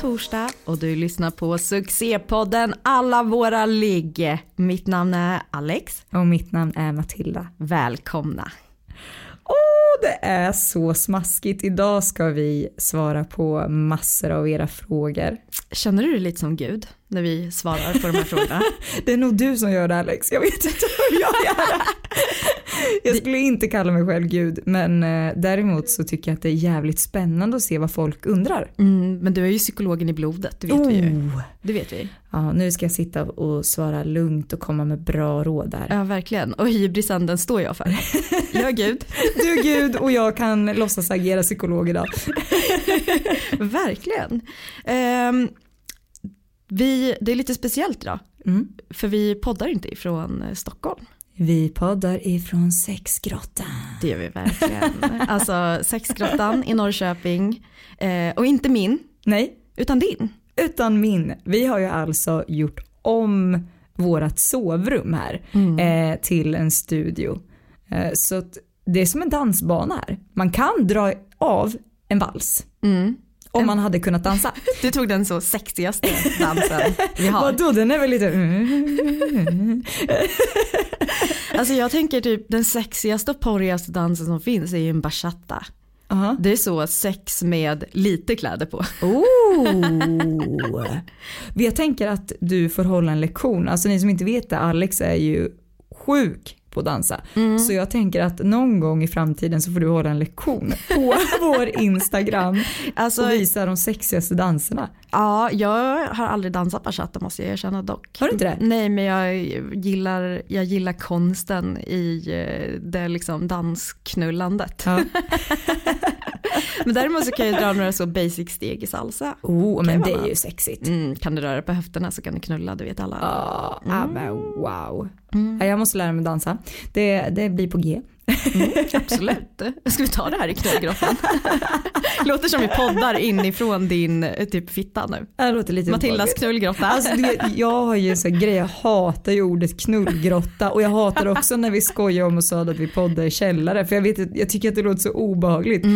Torsdag och du lyssnar på succépodden Alla våra ligg. Mitt namn är Alex. Och mitt namn är Matilda. Välkomna. Åh, det är så smaskigt. Idag ska vi svara på massor av era frågor. Känner du dig lite som Gud när vi svarar på de här frågorna? Det är nog du som gör det Alex, jag vet inte hur jag gör det. Jag skulle inte kalla mig själv Gud, men eh, däremot så tycker jag att det är jävligt spännande att se vad folk undrar. Mm, men du är ju psykologen i blodet, det vet vi ju. Oh. Det vet vi. Ja, nu ska jag sitta och svara lugnt och komma med bra råd där. Ja, verkligen. Och hybrisen, den står jag för. Jag är Gud. Du är Gud och jag kan låtsas agera psykolog idag. verkligen. Ehm, vi, det är lite speciellt idag, Mm. för vi poddar inte ifrån eh, Stockholm. Vi poddar ifrån sexgrottan. Det gör vi verkligen. Alltså sexgrottan i Norrköping. Eh, och inte min, Nej, utan din. utan min. Vi har ju alltså gjort om vårat sovrum här eh, till en studio. Eh, så det är som en dansbana här. Man kan dra av en vals Mm. Om man hade kunnat dansa. Du tog den så sexigaste dansen vi har. Vadå, den är väl lite... Alltså jag tänker typ den sexigaste och porrigaste dansen som finns är ju en bachata. Aha. Det är så sex med lite kläder på. Oh. Jag tänker att du får hålla en lektion. Alltså ni som inte vet det, Alex är ju sjuk på att dansa. Så jag tänker att någon gång i framtiden så får du hålla en lektion på vår Instagram Alltså, och visa de sexigaste danserna. ja, jag har aldrig dansat bachata måste jag erkänna dock. Har du inte det? Nej, men jag gillar, jag gillar konsten i eh, det liksom dansknullandet. Ja. Men däremot så kan jag dra några så basic steg i salsa. Oh, men det är ju sexigt. Mm, kan du röra på höfterna så kan du knulla, det vet alla. Ja, ah, men wow. Mm. jag måste lära mig dansa. Det, det blir på G. Absolut. Ska vi ta det här i knullgrottan? Låter som vi poddar inifrån din eh, typ fitta nu. Det låter lite Matildas knullgrotta. Alltså, du vet, jag har ju en sån grej, jag hatar ju ordet knullgrotta och jag hatar också när vi skojar om och sa att vi poddar i källare för jag, vet, jag tycker att det låter så obehagligt.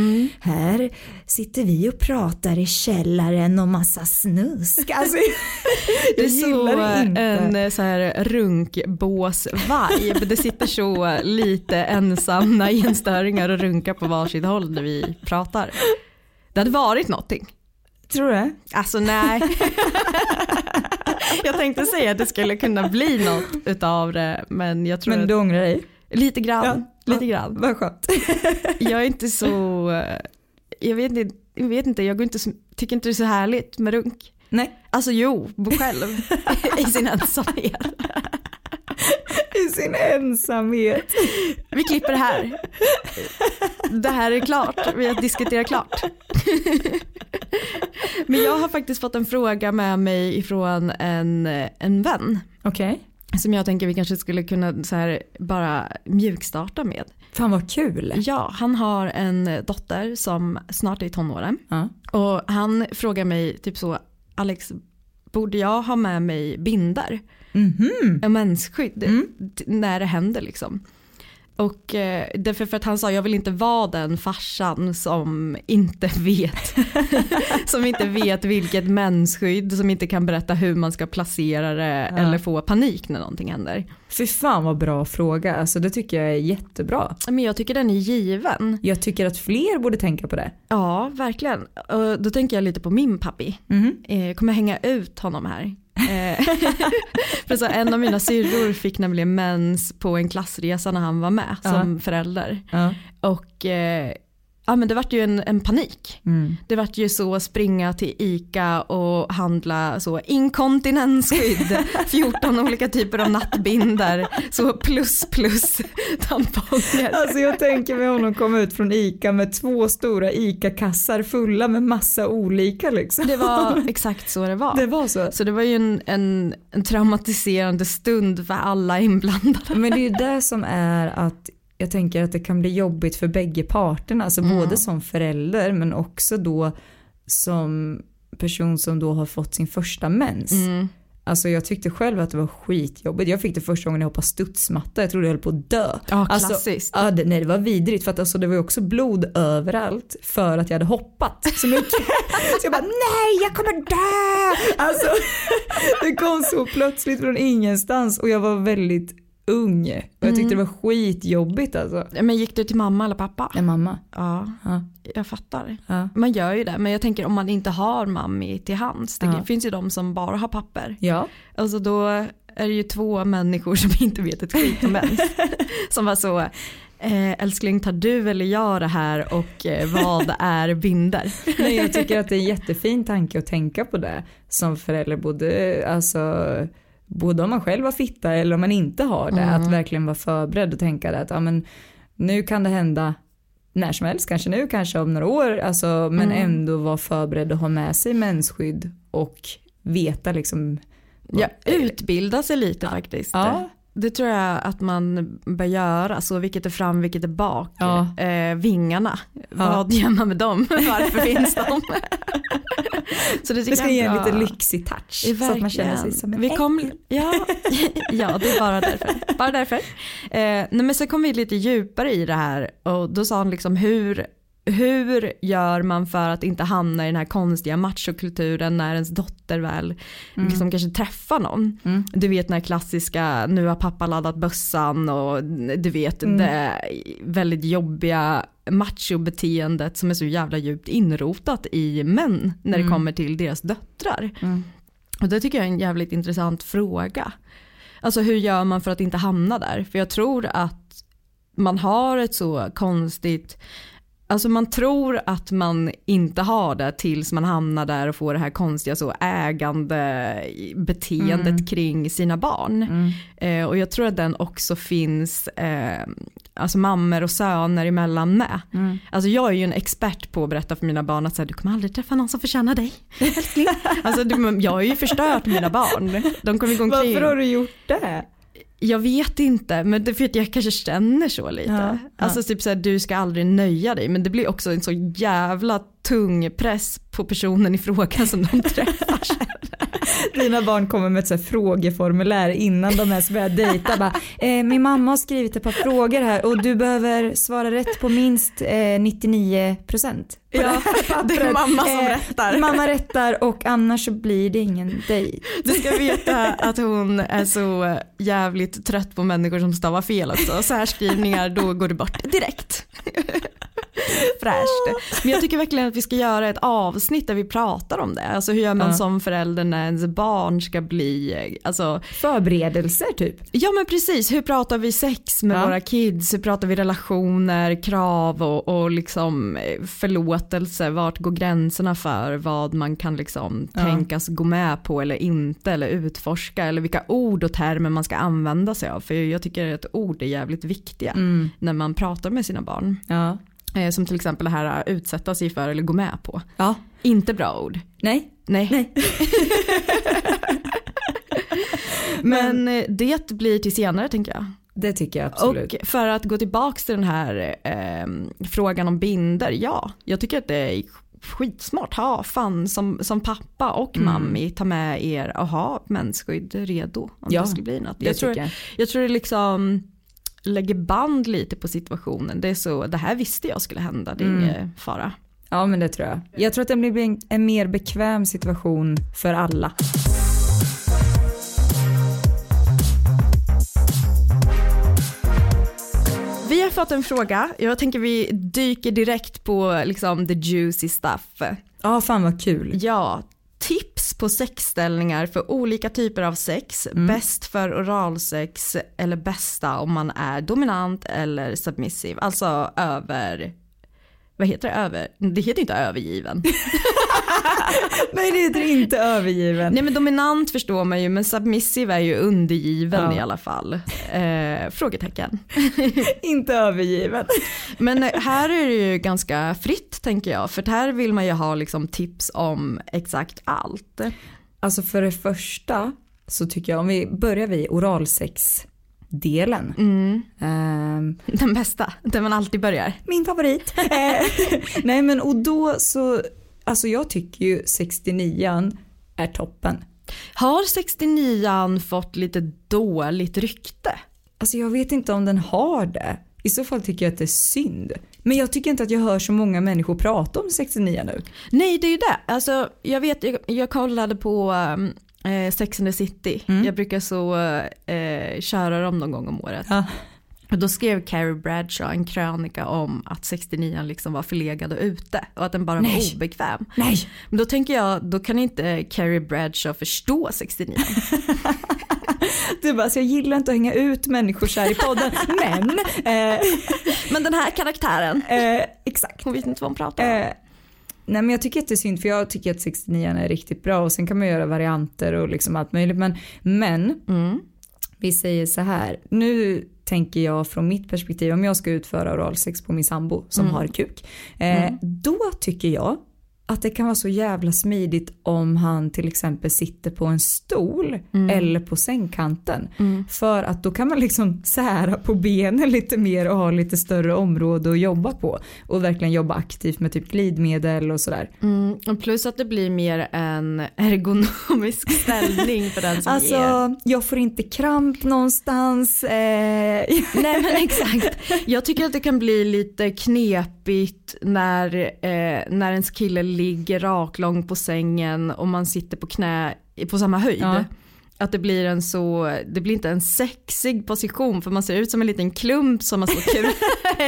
Här sitter vi och pratar i källaren om massa snusk. Alltså, det jag gillar det inte. en eh, så här runkbås-vibe. Det sitter så lite ensamma enstöringar och runkar på varsitt håll när vi pratar. Det hade varit någonting. Tror du? Alltså nej. jag tänkte säga att det skulle kunna bli något utav det men jag tror Men du att ångrar dig? lite grann. Ja, lite ja. grann. Vad skönt. Jag är inte så, eh, jag vet inte, jag, vet inte, jag går inte, så- tycker inte det är så härligt med runk. Nej, Alltså jo, själv i sin ensamhet. i sin ensamhet. Vi klipper här. Det här är klart, vi har diskuterat klart. Men jag har faktiskt fått en fråga med mig ifrån en, en vän Okej. som jag tänker vi kanske skulle kunna så här bara mjukstarta med. Fan vad kul. Ja, han har en dotter som snart är i tonåren Ja. och han frågar mig typ så Alex, borde jag ha med mig binder? Mhm. En mensskydd Mm. när det händer liksom. Och eh, därför för att han sa jag vill inte vara den farsan som inte vet som inte vet vilket mensskydd som inte kan berätta hur man ska placera det Ja. eller få panik när någonting händer. Fy fan vad bra fråga. Alltså det tycker jag är jättebra. Men jag tycker den är given. Jag tycker att fler borde tänka på det. Ja, verkligen. Och då tänker jag lite på min pappi. Mhm. Eh, Jag kommer hänga ut honom här. Eh, För så en av mina syrror fick nämligen mens på en klassresa när han var med Ja. som förälder. Ja. Och eh, ja men det vart ju en, en panik. Mm. Det vart ju så springa till ICA och handla så inkontinensskydd, 14 olika typer av nattbinder, så plus plus tamponger. Alltså jag tänker mig honom komma ut från ICA med två stora ICA-kassar fulla med massa olika liksom. Det var exakt så det var. Det var så. Så det var ju en, en, en traumatiserande stund för alla inblandade. Men det är ju det som är att jag tänker att det kan bli jobbigt för bägge parterna, alltså Mm. både som förälder men också då som person som då har fått sin första mens. Mm. Alltså jag tyckte själv att det var skitjobbigt. Jag fick det första gången jag hoppade studsmatta, jag trodde jag höll på att dö. Ja, Alltså, klassiskt. ja, det, nej det var vidrigt för att alltså, det var ju också blod överallt för att jag hade hoppat så mycket. så jag bara nej jag kommer dö! Alltså det kom så plötsligt från ingenstans och jag var väldigt ung och jag tyckte det var skitjobbigt alltså. Men gick du till mamma eller pappa? Nej mamma. Ja, Ja, jag fattar. ja. Man gör ju det, men jag tänker om man inte har mammi till hands. Det Ja. finns ju de som bara har papper. ja. Alltså då är det ju två människor som inte vet ett skit om mens. som var så, eh, älskling tar du eller jag det här och eh, vad är binder? Nej, jag tycker att det är en jättefin tanke att tänka på det som förälder. Både, alltså, både om man själv har fitta eller om man inte har det. Att verkligen vara förberedd och tänka att ja, men, nu kan det hända när som helst, kanske nu, kanske om några år. Alltså, men ändå vara förberedd och ha med sig mensskydd och veta liksom. Ja, utbilda sig lite faktiskt. Ja. Det tror jag att man bör göra, så vilket är fram, vilket är bak. Ja. Eh, vingarna, vad gör man med dem? Varför finns de? så det, Det ska jag ge en lite lyxig touch. Ja, Så att man känner sig som en vi kom, ja, ja, det är bara därför. Bara därför. Eh, men sen kom vi lite djupare i det här och då sa han liksom hur, hur gör man för att inte hamna i den här konstiga machokulturen när ens dotter väl liksom kanske träffar någon. Du vet den här klassiska, nu har pappa laddat bössan och du vet det väldigt jobbiga machobeteendet som är så jävla djupt inrotat i män när det kommer till deras döttrar. Och det tycker jag är en jävligt intressant fråga. Alltså hur gör man för att inte hamna där? För jag tror att man har ett så konstigt Alltså man tror att man inte har det tills man hamnar där och får det här konstiga så ägande beteendet kring sina barn. Eh, och jag tror att den också finns eh, alltså mammor och söner emellan med. Alltså jag är ju en expert på att berätta för mina barn att så här, du kommer aldrig träffa någon som förtjänar dig. älskling." alltså, jag har ju förstört mina barn. De kommer gå omkring. Varför har du gjort det? Jag vet inte, men det är för att jag kanske känner så lite. Ja, ja. Alltså typ såhär, du ska aldrig nöja dig, men det blir också en så jävla tung press på personen i fråga som de träffar. Dina barn kommer med ett så frågeformulär innan de ens börjar dejta. Bara, eh, min mamma har skrivit ett par frågor här och du behöver svara rätt på minst eh, 99 procent. Ja, det är mamma som rättar. Mamma rättar och annars så blir det ingen dejt. Du ska veta att hon är så jävligt trött på människor som stavar fel också. Särskrivningar, då går det bort direkt. Fräscht. Men jag tycker verkligen att vi ska göra ett avsnitt där vi pratar om det. Alltså hur gör man Ja. som förälder när ens barn ska bli, alltså Förberedelser typ. Ja men precis, hur pratar vi sex med Ja. våra kids? Hur pratar vi relationer, krav och, och liksom eh, förlåtelse? Vart går gränserna för vad man kan liksom Ja. tänkas gå med på eller inte eller utforska eller vilka ord och termer man ska använda sig av. För jag tycker att ord är jävligt viktiga Mm. när man pratar med sina barn. Ja. Eh, Som till exempel det här att utsätta sig för eller gå med på. ja. Inte bra ord. Nej. Nej. Nej. Men eh, det blir till senare tänker jag. Det tycker jag absolut. Och för att gå tillbaka till den här eh, frågan om binder, ja, jag tycker att det är skitsmart. Ha fan som, som pappa och Mm. mammi ta med er och ha mensskydd redo om Ja, det skulle bli något. det Jag tror, jag. jag tror det liksom lägger band lite på situationen. Det är så, det här visste jag skulle hända, det är Mm. ingen fara. Ja men det tror jag. Jag tror att det blir en, en mer bekväm situation för alla. Vi har fått en fråga, jag tänker vi dyker direkt på liksom the juicy stuff. Ja fan vad kul. Ja, tips på sexställningar för olika typer av sex. Mm. Bäst för oralsex eller bästa om man är dominant eller submissive. Alltså över vad heter det, över, det heter inte övergiven. Nej det heter inte övergiven. Nej men dominant förstår man ju men submissive är ju undergiven Ja. i alla fall. Eh, frågetecken. inte övergiven. Men eh, här är det ju ganska fritt tänker jag för här vill man ju ha liksom tips om exakt allt. Alltså för det första så tycker jag om vi börjar vid oralsex-delen. Ehm, Den bästa, där man alltid börjar. min favorit. Eh, Nej men och då så, alltså jag tycker ju 69an är toppen. Har 69an fått lite dåligt rykte? Alltså jag vet inte om den har det. I så fall tycker jag att det är synd. Men jag tycker inte att jag hör så många människor prata om 69 nu. Nej det är ju det. Alltså, jag vet, jag, jag kollade på eh, Sex and the City. Jag brukar så eh, köra dem någon gång om året. Ja. Och då skrev Carrie Bradshaw en krönika om att 69 liksom var förlegad och ute och att den bara Nej. var obekväm. Nej. Men då tänker jag, då kan inte Carrie Bradshaw förstå 69. Du bara, så jag gillar inte att hänga ut människor så här i podden. men, eh, Men den här karaktären, eh, exakt. hon vet inte vad hon pratar om. Eh, nej men jag tycker att det är synd för jag tycker att 69 är riktigt bra och sen kan man göra varianter och liksom allt möjligt. Men, men Mm. vi säger så här, nu tänker jag från mitt perspektiv om jag ska utföra oralsex på min sambo som har kuk. Eh, Då tycker jag att det kan vara så jävla smidigt om han till exempel sitter på en stol eller på sängkanten. För att då kan man liksom sära på benen lite mer och ha lite större område att jobba på. Och verkligen jobba aktivt med typ glidmedel och sådär. Mm, och plus att det blir mer en ergonomisk ställning för den som ger. Alltså jag får inte kramp någonstans. Eh, Nej men exakt. Jag tycker att det kan bli lite knepigt när, eh, när ens kille ligger raklång på sängen och man sitter på knä på samma höjd. Ja. Att det blir en så, det blir inte en sexig position för man ser ut som en liten klump som har slått kul.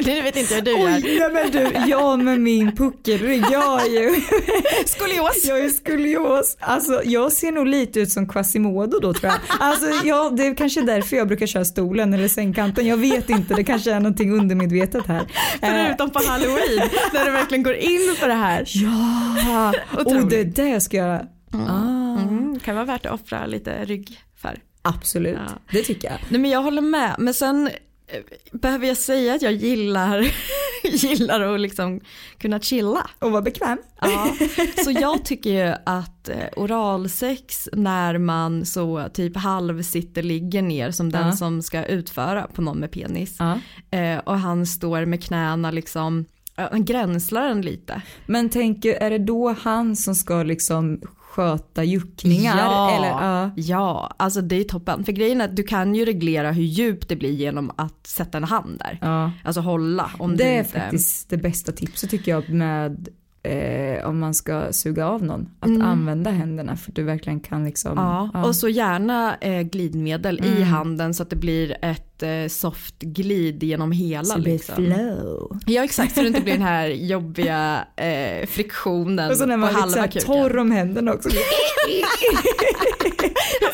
Nu vet inte hur du gör. Oj, nej men du, jag med min puckelrygg, jag är ju, Skolios. jag är skolios. Alltså jag ser nog lite ut som Quasimodo då tror jag. Alltså ja, det är kanske därför jag brukar köra stolen eller sängkanten. Jag vet inte, det kanske är någonting undermedvetet här. Förutom på halloween när du verkligen går in för det här. Ja, och det är det jag ska göra. Ah, Mm, kan vara värt att offra lite rygg för. absolut, Ja. det tycker jag. Nej men jag håller med, men sen eh, behöver jag säga att jag gillar, gillar att liksom kunna chilla. Och vara bekväm. Ja. Så jag tycker ju att eh, oralsex när man så typ halv sitter ligger ner som den Ja. som ska utföra på någon med penis Ja. eh, och han står med knäna liksom, han gränslar den lite. Men tänker, är det då han som ska liksom sköta juckningar? Ja. Eller, ja. Ja, alltså det är toppen. För grejen är att du kan ju reglera hur djupt det blir genom att sätta en hand där. Ja. Alltså hålla. Om Det är inte... faktiskt det bästa tipset tycker jag med eh, om man ska suga av någon. Att använda händerna för att du verkligen kan liksom. Mm. Ja, och så gärna eh, glidmedel i Mm. handen så att det blir ett eh, soft glid genom hela. så det blir liksom. flow. Ja exakt, så det inte blir den här jobbiga eh, friktionen Och så när man är lite kuken. torr om händerna också.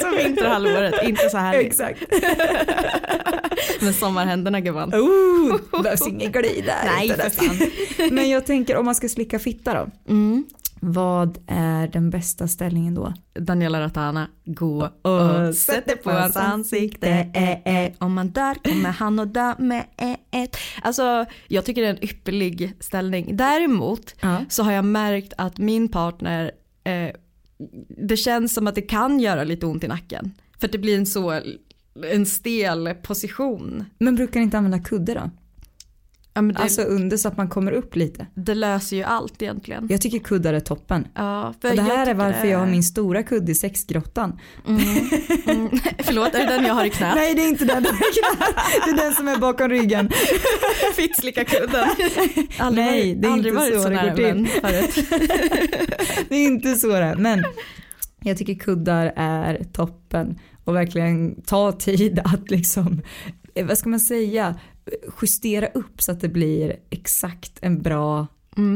Som vinterhalvåret, inte så här Exakt. med sommarhänderna gumman. Oh, behövs ingen där. Nej, för nästan. Men jag tänker om man ska slicka fitta då. Mm. Vad är den bästa ställningen då? Daniela Ratana, gå Och och sätt dig på hans ansikte. Eh, eh. Om man dör kommer han att dö med eh, ett. Alltså jag tycker det är en ypperlig ställning. Däremot Ja. så har jag märkt att min partner, eh, det känns som att det kan göra lite ont i nacken. För att det blir en så, en stel position. Men brukar ni inte använda kudde då? Ja, det, Alltså under så att man kommer upp lite. det löser ju allt egentligen. Jag tycker kuddar är toppen. Ja, för Och det här är varför det- jag har min stora kudde i sexgrottan. Mm. Förlåt, är det den jag har i knät? Nej det är inte den. Det är den som är bakom ryggen. Fittslickarkudden. Aldrig, Nej, det är aldrig inte så så det går till. Det är inte så det. Men jag tycker kuddar är toppen. Och verkligen ta tid att liksom, eh, vad ska man säga, eh, justera upp så att det blir exakt en bra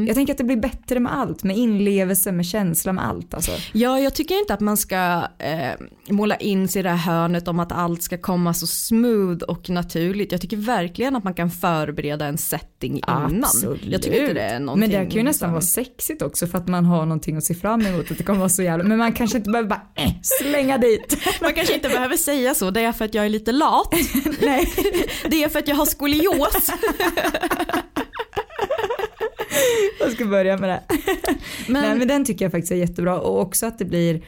jag tänker att det blir bättre med allt, med inlevelse, med känsla, med allt. Alltså. Ja, jag tycker inte att man ska eh, måla in sig i det här hörnet om att allt ska komma så smooth och naturligt. Jag tycker verkligen att man kan förbereda en setting innan. Absolut. Jag tycker inte det är någonting. Men det kan ju nästan som- vara sexigt också för att man har någonting att se fram emot att det kommer vara så jävla, men man kanske inte behöver bara eh, slänga dit. Man kanske inte behöver säga så, det är för att jag är lite lat. Nej. Det är för att jag har skolios. Jag ska börja med det. Men, Nej men den tycker jag faktiskt är jättebra och också att det blir,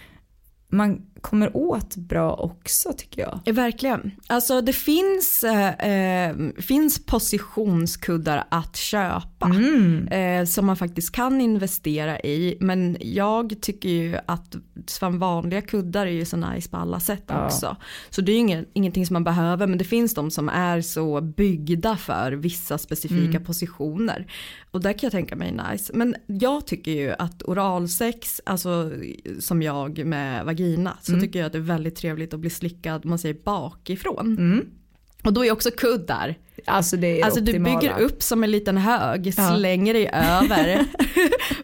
man kommer åt bra också tycker jag. Verkligen. Alltså det finns, eh, eh, finns positionskuddar att köpa. Mm. Eh, som man faktiskt kan investera i. Men jag tycker ju att vanliga kuddar är ju så nice på alla sätt Ja. också. Så det är ju ingen, ingenting som man behöver men det finns de som är så byggda för vissa specifika Mm. positioner. Och där kan jag tänka mig nice. Men jag tycker ju att oralsex, alltså som jag med vagina, så Mm. tycker jag att det är väldigt trevligt att bli slickad, man säger bakifrån. Mm. Och då är också kuddar. Alltså det är Alltså du bygger upp som en liten hög, Ja. slänger dig över,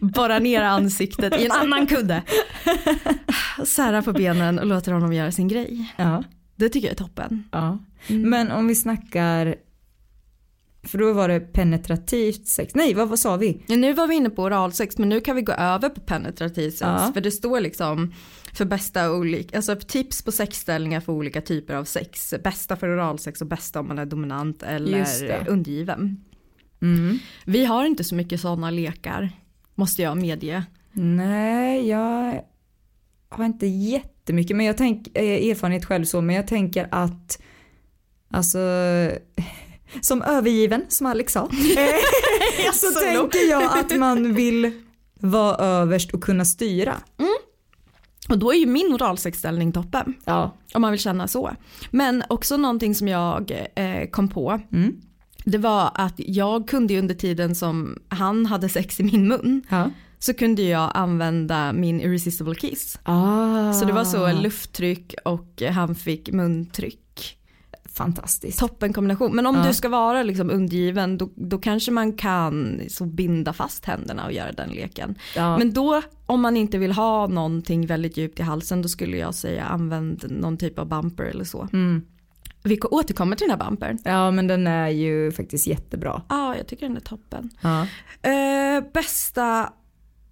borrar ner ansiktet i en annan kudde. Särar på benen och låter honom göra sin grej. Ja, Det tycker jag är toppen. ja. Mm. Men om vi snackar, för då var det penetrativt sex, nej vad, vad sa vi? Nu var vi inne på oralsex men nu kan vi gå över på penetrativ sex. Ja. För det står liksom för bästa olika, alltså tips på sexställningar för olika typer av sex. Bästa för oralsex och bästa om man är dominant eller undergiven. Mm. Vi har inte så mycket sådana lekar, måste jag medge. Nej, jag har inte jättemycket, men jag tänker eh, erfarenhet själv så, men jag tänker att alltså som övergiven som Alex sa, så Så tänker jag att man vill vara överst och kunna styra. Och då är ju min oralsexställning toppen. Ja. Om man vill känna så. Men också någonting som jag eh, kom på. Mm. Det var att jag kunde ju under tiden som han hade sex i min mun. ja. Så kunde jag använda min irresistible kiss. Ah. Så det var så lufttryck och han fick muntryck. Fantastiskt. Toppen kombination. Men om Ja. du ska vara liksom undergiven då, då kanske man kan så binda fast händerna och göra den leken. Ja. Men då om man inte vill ha någonting väldigt djupt i halsen då skulle jag säga använd någon typ av bumper eller så. Mm. Vi återkommer till den här bumpern. ja men den är ju faktiskt jättebra. Ja, jag tycker den är toppen. Ja. Eh, bästa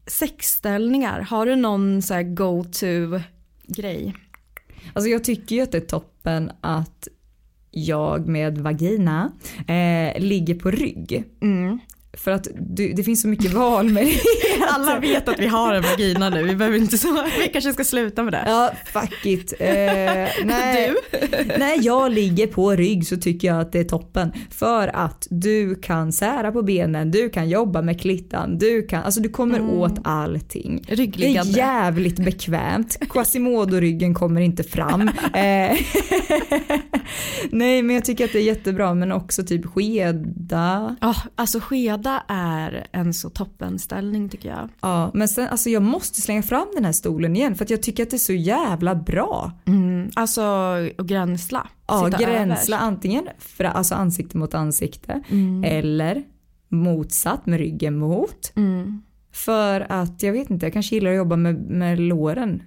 sexställningar, har du någon så här go-to grej? Alltså jag tycker ju att det är toppen att jag med vagina eh, ligger på rygg. Mm. För att du, det finns så mycket valmöjligheter. Alla vet att vi har en vagina nu, vi behöver inte så, vi kanske ska sluta med det. Ja, fuck it. Eh, nej, Du? när jag ligger på rygg så tycker jag att det är toppen. För att du kan sära på benen, du kan jobba med klittan, du kan, alltså du kommer åt allting. Det är Ryggliggande. jävligt bekvämt. Quasimodo-ryggen kommer inte fram. Eh, Nej men jag tycker att det är jättebra men också typ skeda. Ja, alltså skeda är en så toppenställning tycker jag. Ja men sen alltså jag måste slänga fram den här stolen igen för att jag tycker att det är så jävla bra. Mm. Alltså och gränsla. Ja, gränsla överst. antingen för, alltså ansikte mot ansikte Mm. eller motsatt med ryggen mot. Mm. För att jag vet inte, jag kanske gillar att jobba med, med låren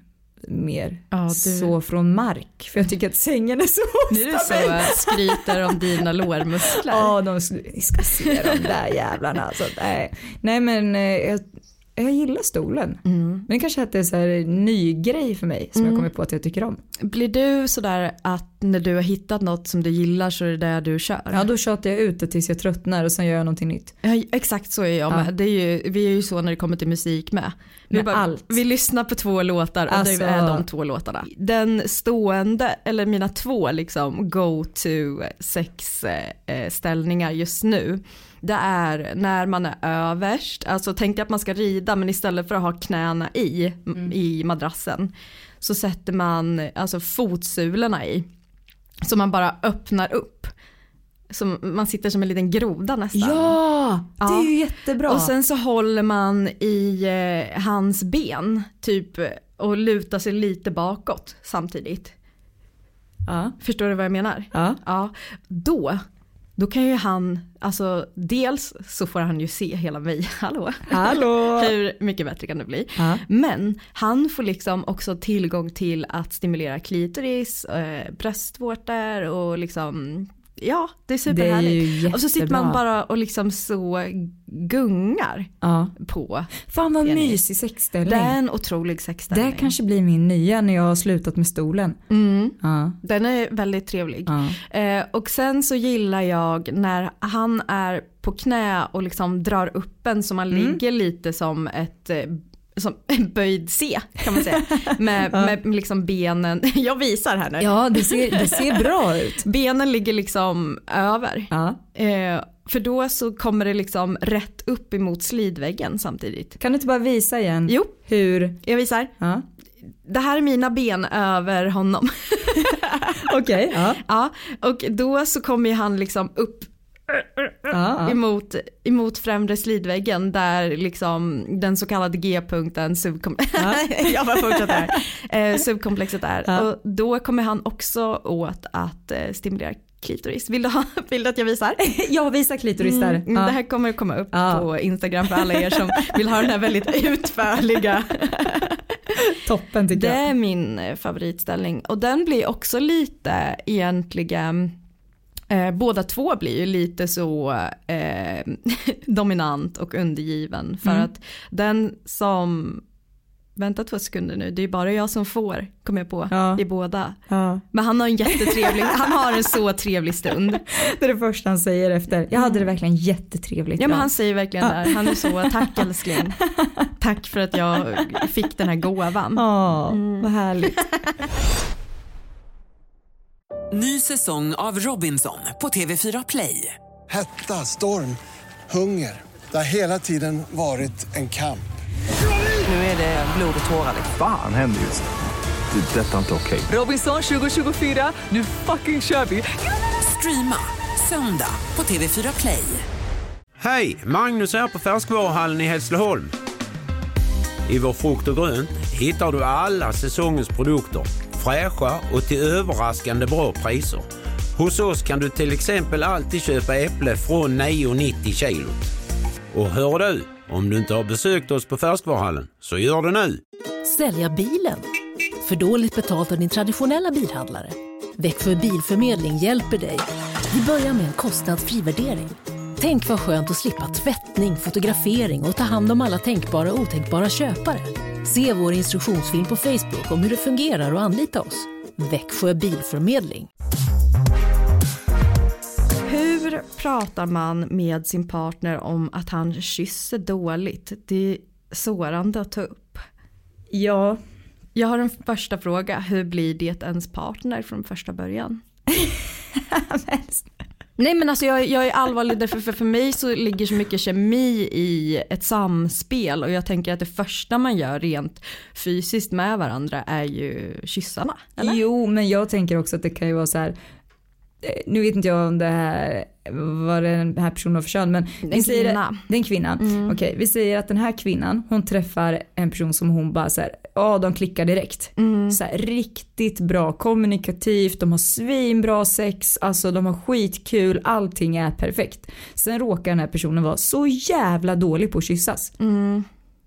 mer. Ja, du- Så från mark. För jag tycker att sängen är så Nu är så skryter om dina lårmuskler. Ja, de ska se de där jävlarna. Alltså, nej. nej men eh, jag, jag gillar stolen. Mm. Men kanske att det är så här ny grej för mig som jag kommer på att jag tycker om. Blir du sådär att när du har hittat något som du gillar så är det det du kör? Ja då tjatar jag ut det tills jag tröttnar och sen gör jag någonting nytt. Ja, exakt så är jag Ja. med. Det är ju, vi är ju så när det kommer till musik med. Vi, Med allt. vi lyssnar på två låtar och Alltså- det är de två låtarna. Den stående, eller mina två liksom go-to sexställningar just nu. Det är när man är överst, alltså tänk dig att man ska rida men istället för att ha knäna i, i madrassen så sätter man alltså fotsulorna i. Så man bara öppnar upp. Som, man sitter som en liten groda nästan. Ja, det är Ja. ju jättebra. Och sen så håller man i eh, hans ben typ och lutar sig lite bakåt samtidigt. ja. Förstår du vad jag menar? Ja. Ja, då då kan ju han, alltså dels så får han ju se hela mig, hallå, Hallå! hur mycket bättre kan det bli? Ja. Men han får liksom också tillgång till att stimulera klitoris, eh, bröstvårtor och liksom, ja det är Det är superhärligt. Och så sitter man bara och liksom så gungar Ja. på. Fan vad mysig sexställning. Det är en otrolig sexställning. Det kanske blir min nya när jag har slutat med stolen. Mm, Ja. den är väldigt trevlig. Ja. Eh, och sen så gillar jag när han är på knä och liksom drar upp en så man Mm. ligger lite som ett eh, som en böjd C kan man säga. Med, med liksom benen, jag visar här nu. ja, det ser, det ser bra ut. Benen ligger liksom över. Ja. Eh, för då så kommer det liksom rätt upp emot slidväggen samtidigt. Kan du inte bara visa igen Jo, hur? jag visar. Ja. Det här är mina ben över honom. Okej, ja. ja, och då så kommer han liksom upp Ja. emot, emot främre slidväggen där liksom den så kallade G-punkten subkom- jag bara fortsätter här. Eh, subkomplexet är. Ja. Och då kommer han också åt att eh, stimulera klitoris. Vill du, ha, vill du att jag visar? Jag visar klitoris där. Mm, Ja. Det här kommer komma upp på Instagram för alla er som vill ha den här väldigt utförliga. Toppen tycker Det jag. är min favoritställning och den blir också lite egentligen Eh, båda två blir ju lite så eh, dominant och undergiven för Mm. att den som, vänta två sekunder nu, det är bara jag som får, kommer jag på, Ja. i båda. Ja. Men han har en jättetrevlig, han har en så trevlig stund. Det är det första han säger efter. Jag hade det verkligen jättetrevligt. Ja men han säger verkligen där, han är så, tack älskling. Tack för att jag fick den här gåvan. Ja, Mm. vad härligt. Ny säsong av Robinson på TV4 Play. Hetta, storm, hunger. Det har hela tiden varit en kamp. Nu är det blod och tårar. liksom. Fan händer just det. Det är detta inte okej. Robinson 2024, nu fucking kör vi! Streama söndag på TV4 Play. Hej! Magnus här på Färskvaruhallen i Hässleholm. I vår frukt och grönt hittar du alla säsongens produkter, fräscha och till överraskande bra priser. Hos oss kan du till exempel alltid köpa äpple från 9,90 kilot. Och hör du, om du inte har besökt oss på Färskvaruhallen, så gör det nu! Sälja bilen? För dåligt betalt av din traditionella bilhandlare? Växjö Bilförmedling hjälper dig. Vi börjar med en kostnadsfri värdering. Tänk vad skönt att slippa tvättning, fotografering och ta hand om alla tänkbara och otänkbara köpare. Se vår instruktionsfilm på Facebook om hur det fungerar och anlita oss. Växjö Bilförmedling. Hur pratar man med sin partner om att han kysser dåligt? Det är sårande att ta upp. Ja, Jag har en första fråga, hur blir det ens partner från första början? Nej men alltså jag, jag är allvarlig därför för, för mig så ligger så mycket kemi i ett samspel och jag tänker att det första man gör rent fysiskt med varandra är ju kyssarna. Eller? jo men jag tänker också att det kan ju vara så här eh, Nu vet inte jag om det här vad den här personen för kön men vi säger kvinna. det är en kvinna. Okej vi säger att den här kvinnan hon träffar en person som hon bara så här, ja de klickar direkt. Så här, riktigt bra kommunikativt, de har svinbra sex, alltså de har skitkul, allting är perfekt. Sen råkar den här personen vara så jävla dålig på att kyssas.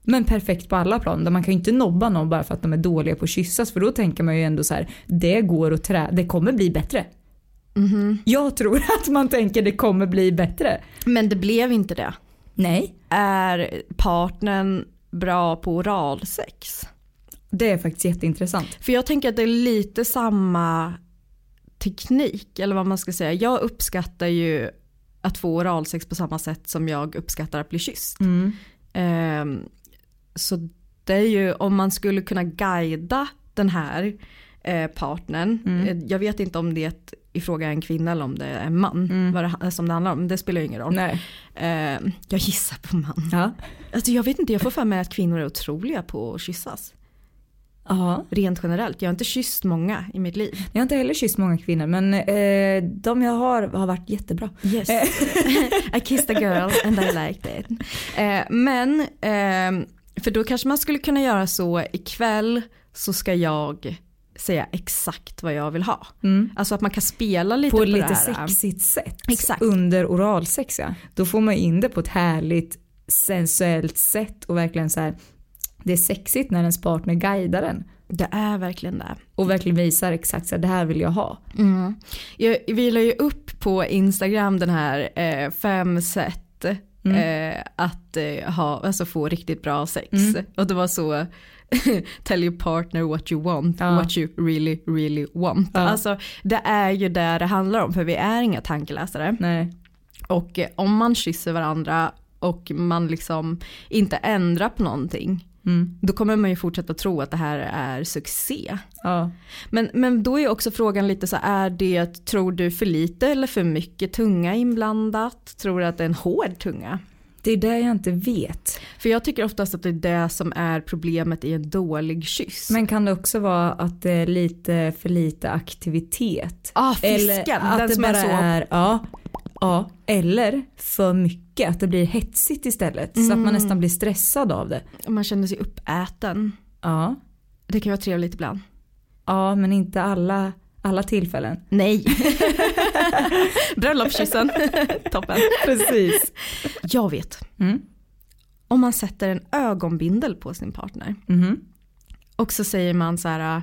Men perfekt på alla plan. Där Man kan ju inte nobba någon bara för att de är dåliga på att kyssas för då tänker man ju ändå så här, det går att trä, det kommer bli bättre. Jag tror att man tänker det kommer bli bättre. Men det blev inte det. Nej, Är partnern bra på oralsex? det är faktiskt jätteintressant. För jag tänker att det är lite samma teknik eller vad man ska säga. Jag uppskattar ju att få oralsex på samma sätt som jag uppskattar att bli kysst. Mm. Ehm, så det är ju om man skulle kunna guida den här eh, partnern. Mm. Eh, jag vet inte om det i fråga är en kvinna eller om det är en man. Vad det, som det handlar om. Det spelar ju ingen roll. Nej. Ehm, jag gissar på man. Ja. Alltså jag vet inte, jag får för mig att kvinnor är otroliga på att kyssas. Ja. Rent generellt. Jag har inte kysst många i mitt liv. Jag har inte heller kysst många kvinnor men eh, de jag har har varit jättebra. Yes. I kissed a girl and I liked it. Eh, men, eh, för då kanske man skulle kunna göra så ikväll så ska jag säga exakt vad jag vill ha. Alltså att man kan spela lite På på, lite det här. sexigt sätt. Exakt. Under oralsex ja. Då får man in det på ett härligt sensuellt sätt och verkligen så här. Det är sexigt när ens partner guidar en. Det är verkligen det. Och verkligen visar exakt så här, det här vill jag ha. Jag, vi la ju upp på Instagram den här eh, fem sätt eh, att eh, ha, alltså få riktigt bra sex. Och det var så tell your partner what you want, Ja. what you really really want. Ja. Alltså det är ju där det handlar om för vi är inga tankeläsare. Nej. Och eh, om man kysser varandra och man liksom inte ändrar på någonting. Då kommer man ju fortsätta tro att det här är succé. Ja. Men, men då är också frågan lite så är det, tror du för lite eller för mycket tunga inblandat? Tror du att det är en hård tunga? Det är det jag inte vet. För jag tycker oftast att det är det som är problemet i en dålig kyss. Men kan det också vara att det är lite för lite aktivitet? ah, fisken, Eller att den det som bara är så. är, ja, ja, eller för mycket, att det blir hetsigt istället. Så att Mm. man nästan blir stressad av det. Man känner sig uppäten. Ja, Det kan vara trevligt ibland. ja men inte alla, alla tillfällen. Nej. Bröllopskyssen. Toppen. Precis. Jag vet. Mm. Om man sätter en ögonbindel på sin partner. Mhm. Och så säger man så här.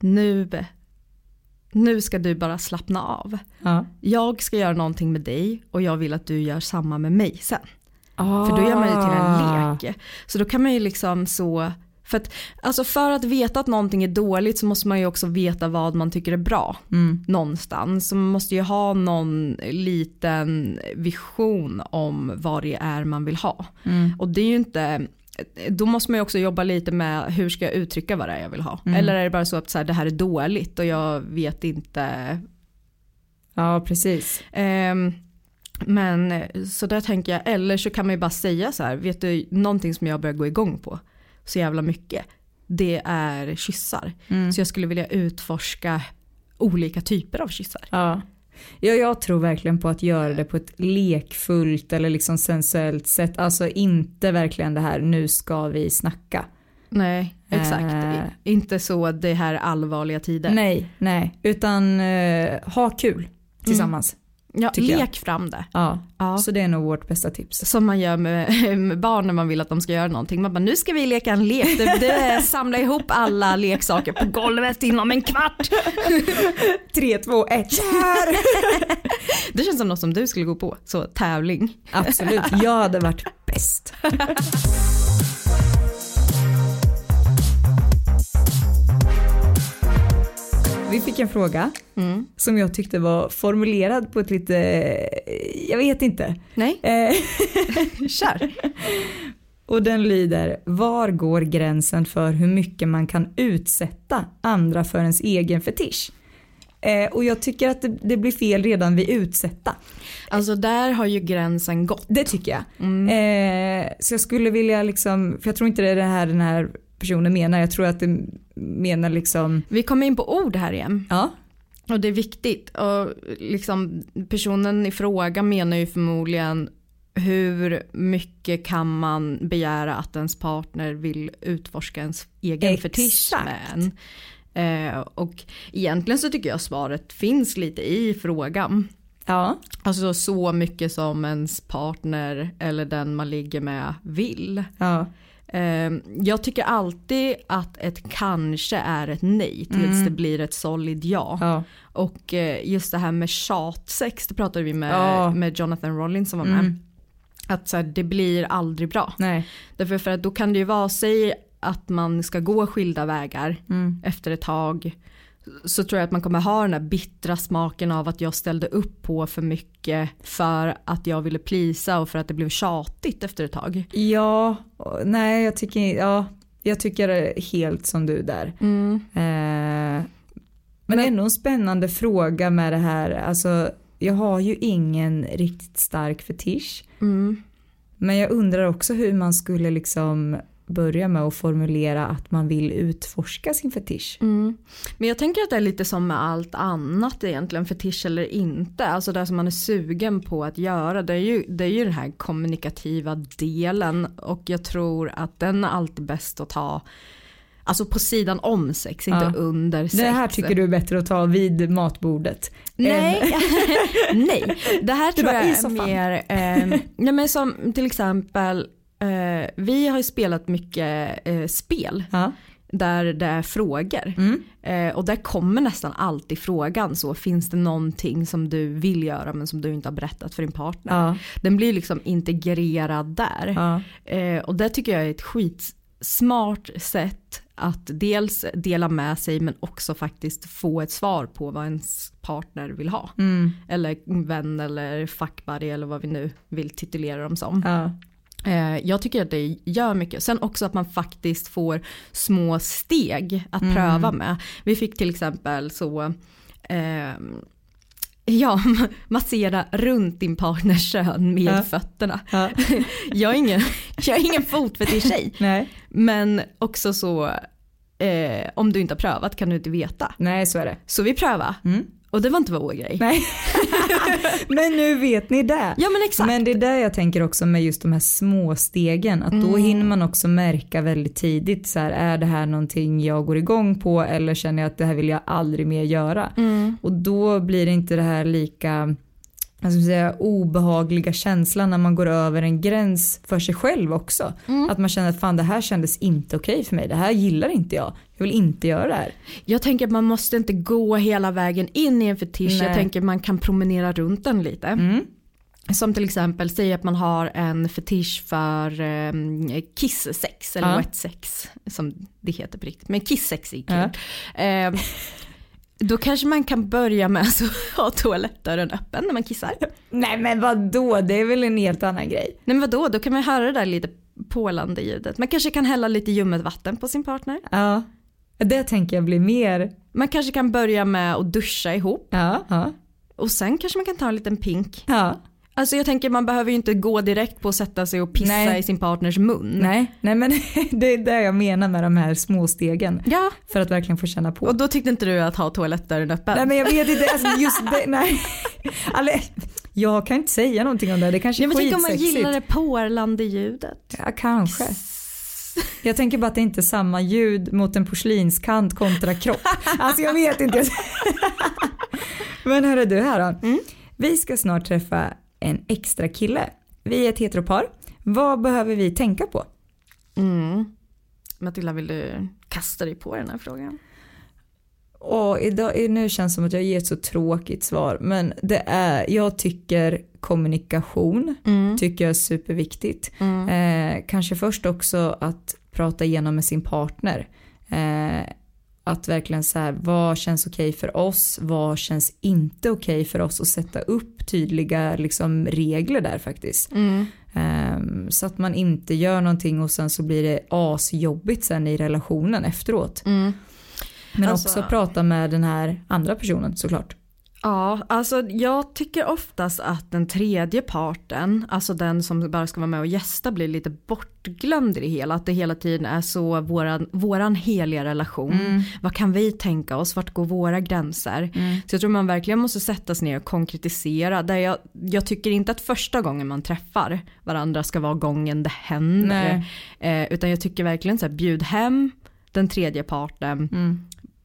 Nu, nu ska du bara slappna av. Ja. Jag ska göra någonting med dig och jag vill att du gör samma med mig sen. Ah. För då gör man ju till en lek. Så då kan man ju liksom så, för att, alltså för att veta att någonting är dåligt så måste man ju också veta vad man tycker är bra. Mm. Någonstans. Så man måste ju ha någon liten vision om vad det är man vill ha. Mm. Och det är ju inte, då måste man ju också jobba lite med hur ska jag uttrycka vad det är jag vill ha. Mm. Eller är det bara så att så här, det här är dåligt och jag vet inte Ja, precis. Ehm, men så där tänker jag, eller så kan man ju bara säga så här, vet du någonting som jag börjar gå igång på så jävla mycket, det är kyssar. Mm. Så jag skulle vilja utforska olika typer av kyssar. Ja. ja, jag tror verkligen på att göra det på ett lekfullt eller liksom sensuellt sätt. Alltså inte verkligen det här nu ska vi snacka. Nej, exakt. Eh. Inte så det här är allvarliga tider. Nej, nej, utan eh, ha kul tillsammans. Ja, tycker jag. lek fram det. Ja. Ja. så det är nog vårt bästa tips. Som man gör med, med barn när man vill att de ska göra någonting. Man bara, nu ska vi leka en lek. Det, det samla ihop alla leksaker på golvet inom en kvart. 3, 2, 1, kör! Det känns som något som du skulle gå på. Så tävling. Absolut, jag hade varit bäst. Vi fick en fråga Mm. som jag tyckte var formulerad på ett lite, jag vet inte. Nej, Eh, kör. och den lyder, var går gränsen för hur mycket man kan utsätta andra för ens egen fetisch? Eh, och jag tycker att det, det blir fel redan vid utsätta. Alltså där har ju gränsen gått. Det tycker jag. Eh, så jag skulle vilja liksom, för jag tror inte det är det här den här personen menar, jag tror att det menar liksom, Vi kommer in på ord här igen. ja, Och det är viktigt. Och liksom, personen i fråga menar ju förmodligen hur mycket kan man begära att ens partner vill utforska ens egen Exakt. fetisch med en. Eh, och egentligen så tycker jag svaret finns lite i frågan. ja, Alltså så mycket som ens partner eller den man ligger med vill. ja, jag tycker alltid att ett kanske är ett nej tills det blir ett solid ja. ja, Och eh, just det här med tjatsex, det pratade vi med, Ja. med Jonathan Rollins som var med. Mm. Att så här, det blir aldrig bra. nej, Därför för att då kan det ju vara, säg att man ska gå skilda vägar mm. efter ett tag. Så tror jag att man kommer ha den här bittra smaken av att jag ställde upp på för mycket för att jag ville plisa och för att det blev tjatigt efter ett tag. ja, nej jag tycker, ja, jag tycker helt som du där. Eh, men ändå en spännande fråga med det här, alltså jag har ju ingen riktigt stark fetisch. Mm. Men jag undrar också hur man skulle liksom börja med att formulera att man vill utforska sin fetisch. Mm. Men jag tänker att det är lite som med allt annat egentligen, fetisch eller inte. Alltså det som man är sugen på att göra, det är ju, det är ju den här kommunikativa delen och jag tror att den är alltid bäst att ta Alltså på sidan om sex, inte Ja. under sex. Det här tycker du är bättre att ta vid matbordet. Nej, nej. Det här tror bara, jag är mer, eh, nej men som till exempel, eh, vi har ju spelat mycket eh, spel Ja. där det är frågor. Mm. Eh, och där kommer nästan alltid frågan så, finns det någonting som du vill göra men som du inte har berättat för din partner? Ja. Den blir liksom integrerad där. Ja. Eh, och det tycker jag är ett skitsmart sätt att dels dela med sig men också faktiskt få ett svar på vad ens partner vill ha. Mm. Eller vän eller fuckbuddy eller vad vi nu vill titulera dem som. Ja. Eh, jag tycker att det gör mycket. Sen också att man faktiskt får små steg att Mm. pröva med. Vi fick till exempel så ehm, Ja, massera runt din partners kön med Ja. fötterna. Ja. Jag är ingen, jag är ingen fotfetisch-tjej. Men också så, eh, om du inte har prövat kan du inte veta. Nej så är det. Så vi prövade. Mm. Och det var inte vår grej. Nej. Men nu vet ni det. Ja men exakt. Men det är där jag tänker också med just de här små stegen. Att då hinner man också märka väldigt tidigt så här, är det här någonting jag går igång på eller känner jag att det här vill jag aldrig mer göra. Och då blir det inte det här lika ska man säga, obehagliga känslan när man går över en gräns för sig själv också. Att man känner att fan det här kändes inte okej för mig. Det här gillar inte jag. Jag vill inte göra det här. Jag tänker att man måste inte gå hela vägen in i en fetisch. Nej. Jag tänker man kan promenera runt den lite. Mm. Som till exempel, säg att man har en fetisch för eh, kisssex eller Ja. wet sex som det heter på riktigt. Men kisssex är kul. Eh, då kanske man kan börja med att ha toalettdörren öppen när man kissar. Nej men vad då? det är väl en helt annan grej. Nej men vadå, då kan man höra det där lite pålande ljudet. Man kanske kan hälla lite ljummet vatten på sin partner. Ja. Det tänker jag blir mer, Man kanske kan börja med att duscha ihop ja, ja, och sen kanske man kan ta en liten pink. ja. Alltså jag tänker man behöver ju inte gå direkt på att sätta sig och pissa Nej. i sin partners mun. Nej, nej men det är det jag menar med de här små stegen. Ja, För att verkligen få känna på. och då tyckte inte du att ha toalettdörren öppen? Nej men jag vet inte, alltså just det, nej. Alltså, jag kan inte säga någonting om det, det kanske är men tänk om man skitsexigt. gillar det porlande ljudet. Ja, kanske. Jag tänker bara att det inte är samma ljud mot en porslinskant kontra kropp. Alltså jag vet inte. Men hörru du här då. Vi ska snart träffa en extra kille. Vi är ett heteropar. Vad behöver vi tänka på? Mm. Matilda vill du kasta dig på den här frågan? Och idag, nu känns det som att jag ger ett så tråkigt svar men det är, jag tycker kommunikation tycker jag är superviktigt. Eh, kanske först också att prata igenom med sin partner. Eh, att verkligen så här, vad känns okej för oss, vad känns inte okej för oss och sätta upp tydliga liksom, regler där faktiskt. Ehm, så att man inte gör någonting och sen så blir det asjobbigt sen i relationen efteråt. Men Alltså- också prata med den här andra personen såklart. Ja, alltså jag tycker oftast att den tredje parten, alltså den som bara ska vara med och gästa blir lite bortglömd i det hela. Att det hela tiden är så våran, våran heliga relation. Vad kan vi tänka oss? Vart går våra gränser? Så jag tror man verkligen måste sätta sig ner och konkretisera. Där jag, jag tycker inte att första gången man träffar varandra ska vara gången det händer. Eh, utan jag tycker verkligen så här, bjud hem den tredje parten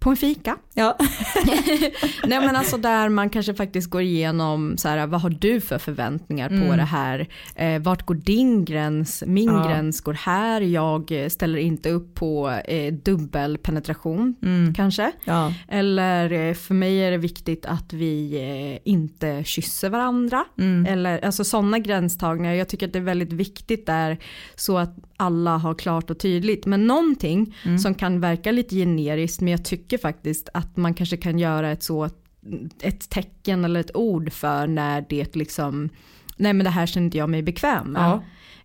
på en fika. Ja. Nej men alltså där man kanske faktiskt går igenom så här, vad har du för förväntningar på Mm. det här? Eh, vart går din gräns? Min Ja. gräns går här. Jag ställer inte upp på eh, dubbelpenetration Mm. kanske. ja. Eller eh, för mig är det viktigt att vi eh, inte kysser varandra. Mm. Eller alltså sådana gränstagningar. Jag tycker att det är väldigt viktigt där så att alla har klart och tydligt. Men någonting Mm. som kan verka lite generiskt men jag tycker faktiskt att man kanske kan göra ett så ett tecken eller ett ord för när det liksom nej men det här känner inte jag mig bekväm med.